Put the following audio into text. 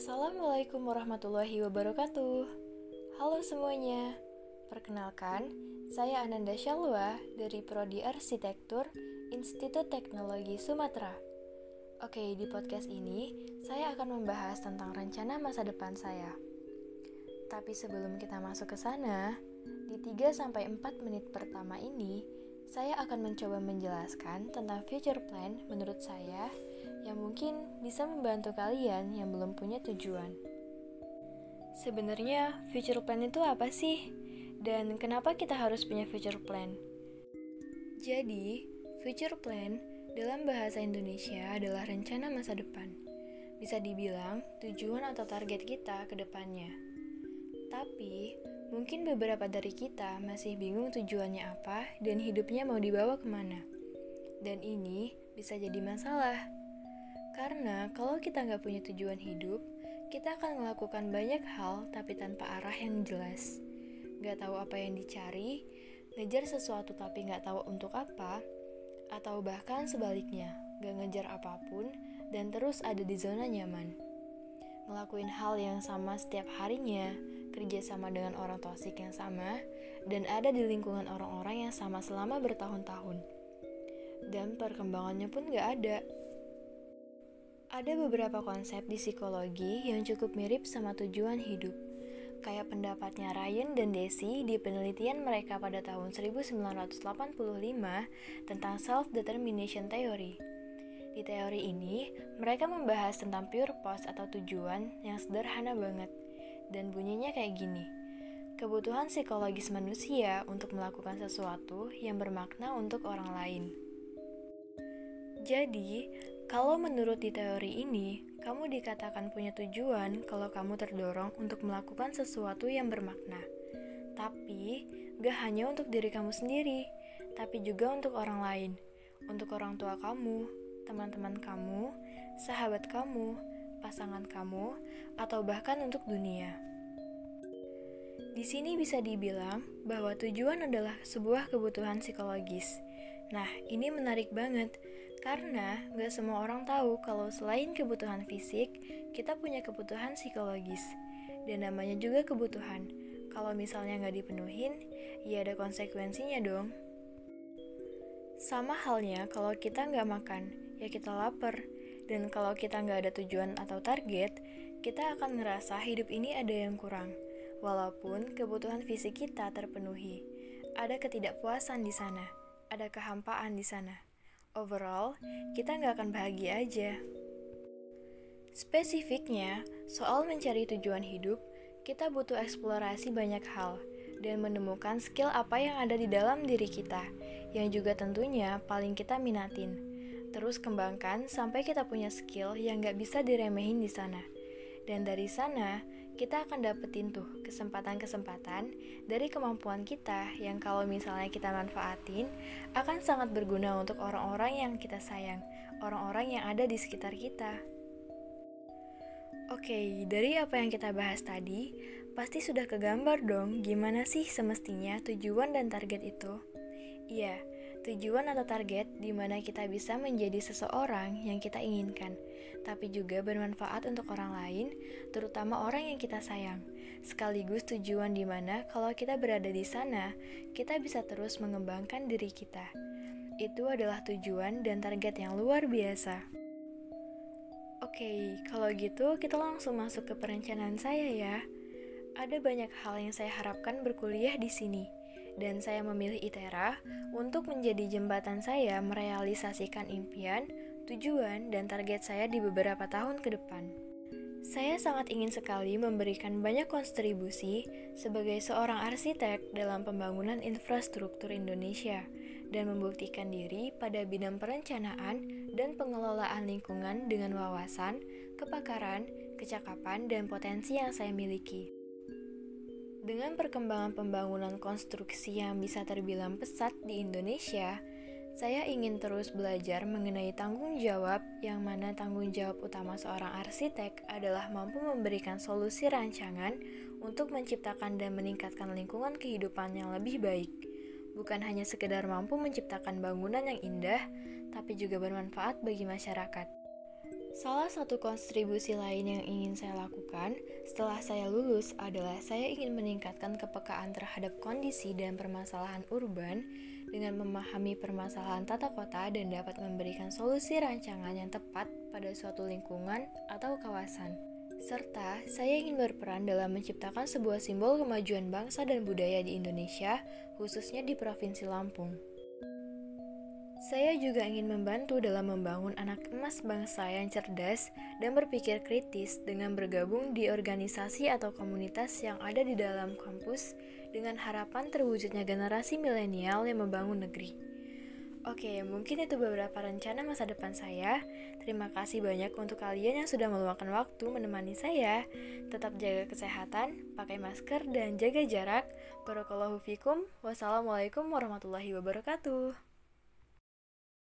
Assalamualaikum warahmatullahi wabarakatuh. Halo semuanya. Perkenalkan, saya Ananda Shalwa dari Prodi Arsitektur Institut Teknologi Sumatera. Oke, di podcast ini saya akan membahas tentang rencana masa depan saya. Tapi sebelum kita masuk ke sana, di 3 sampai 4 menit pertama ini saya akan mencoba menjelaskan tentang future plan menurut saya yang mungkin bisa membantu kalian yang belum punya tujuan. Sebenarnya, future plan itu apa sih? Dan kenapa kita harus punya future plan? Jadi, future plan dalam bahasa Indonesia adalah rencana masa depan. Bisa dibilang tujuan atau target kita ke depannya. Tapi, mungkin beberapa dari kita masih bingung tujuannya apa dan hidupnya mau dibawa ke mana. Dan ini bisa jadi masalah karena kalau kita nggak punya tujuan hidup, kita akan melakukan banyak hal tapi tanpa arah yang jelas. Nggak tahu apa yang dicari, ngejar sesuatu tapi nggak tahu untuk apa, atau bahkan sebaliknya, nggak ngejar apa pun dan terus ada di zona nyaman. Ngelakuin hal yang sama setiap harinya, kerja sama dengan orang toksik yang sama, dan ada di lingkungan orang-orang yang sama selama bertahun-tahun. Dan perkembangannya pun nggak ada. Ada beberapa konsep di psikologi yang cukup mirip sama tujuan hidup. Kayak pendapatnya Ryan dan Desi di penelitian mereka pada tahun 1985 tentang self-determination theory. Di teori ini, mereka membahas tentang pure purpose atau tujuan yang sederhana banget. Dan bunyinya kayak gini. Kebutuhan psikologis manusia untuk melakukan sesuatu yang bermakna untuk orang lain. Jadi, kalau menurut di teori ini, kamu dikatakan punya tujuan kalau kamu terdorong untuk melakukan sesuatu yang bermakna. Tapi, gak hanya untuk diri kamu sendiri, tapi juga untuk orang lain, untuk orang tua kamu, teman-teman kamu, sahabat kamu, pasangan kamu, atau bahkan untuk dunia. Di sini bisa dibilang bahwa tujuan adalah sebuah kebutuhan psikologis. Nah, ini menarik banget karena gak semua orang tahu kalau selain kebutuhan fisik, kita punya kebutuhan psikologis. Dan namanya juga kebutuhan. Kalau misalnya gak dipenuhin, ya ada konsekuensinya dong. Sama halnya kalau kita nggak makan, ya kita lapar. Dan kalau kita nggak ada tujuan atau target, kita akan ngerasa hidup ini ada yang kurang. Walaupun kebutuhan fisik kita terpenuhi, ada ketidakpuasan di sana, ada kehampaan di sana overall kita nggak akan bahagia aja. Spesifiknya, soal mencari tujuan hidup, kita butuh eksplorasi banyak hal dan menemukan skill apa yang ada di dalam diri kita, yang juga tentunya paling kita minatin. Terus kembangkan sampai kita punya skill yang nggak bisa diremehin di sana. Dan dari sana, kita akan dapetin tuh kesempatan-kesempatan dari kemampuan kita yang kalau misalnya kita manfaatin akan sangat berguna untuk orang-orang yang kita sayang, orang-orang yang ada di sekitar kita. Oke, dari apa yang kita bahas tadi, pasti sudah kegambar dong gimana sih semestinya tujuan dan target itu. Iya, tujuan atau target di mana kita bisa menjadi seseorang yang kita inginkan – tapi juga bermanfaat untuk orang lain, terutama orang yang kita sayang. Sekaligus tujuan di mana kalau kita berada di sana, kita bisa terus mengembangkan diri kita. Itu adalah tujuan dan target yang luar biasa. Oke, kalau gitu kita langsung masuk ke perencanaan saya ya. Ada banyak hal yang saya harapkan berkuliah di sini dan saya memilih ITERA untuk menjadi jembatan saya merealisasikan impian tujuan, dan target saya di beberapa tahun ke depan. Saya sangat ingin sekali memberikan banyak kontribusi sebagai seorang arsitek dalam pembangunan infrastruktur Indonesia dan membuktikan diri pada bidang perencanaan dan pengelolaan lingkungan dengan wawasan, kepakaran, kecakapan, dan potensi yang saya miliki. Dengan perkembangan pembangunan konstruksi yang bisa terbilang pesat di Indonesia, saya ingin terus belajar mengenai tanggung jawab, yang mana tanggung jawab utama seorang arsitek adalah mampu memberikan solusi rancangan untuk menciptakan dan meningkatkan lingkungan kehidupan yang lebih baik. Bukan hanya sekedar mampu menciptakan bangunan yang indah, tapi juga bermanfaat bagi masyarakat. Salah satu kontribusi lain yang ingin saya lakukan setelah saya lulus adalah saya ingin meningkatkan kepekaan terhadap kondisi dan permasalahan urban dengan memahami permasalahan tata kota dan dapat memberikan solusi rancangan yang tepat pada suatu lingkungan atau kawasan. Serta, saya ingin berperan dalam menciptakan sebuah simbol kemajuan bangsa dan budaya di Indonesia, khususnya di Provinsi Lampung. Saya juga ingin membantu dalam membangun anak emas bangsa yang cerdas dan berpikir kritis dengan bergabung di organisasi atau komunitas yang ada di dalam kampus dengan harapan terwujudnya generasi milenial yang membangun negeri. Oke, mungkin itu beberapa rencana masa depan saya. Terima kasih banyak untuk kalian yang sudah meluangkan waktu menemani saya. Tetap jaga kesehatan, pakai masker, dan jaga jarak. Barakallahu fikum. Wassalamualaikum warahmatullahi wabarakatuh.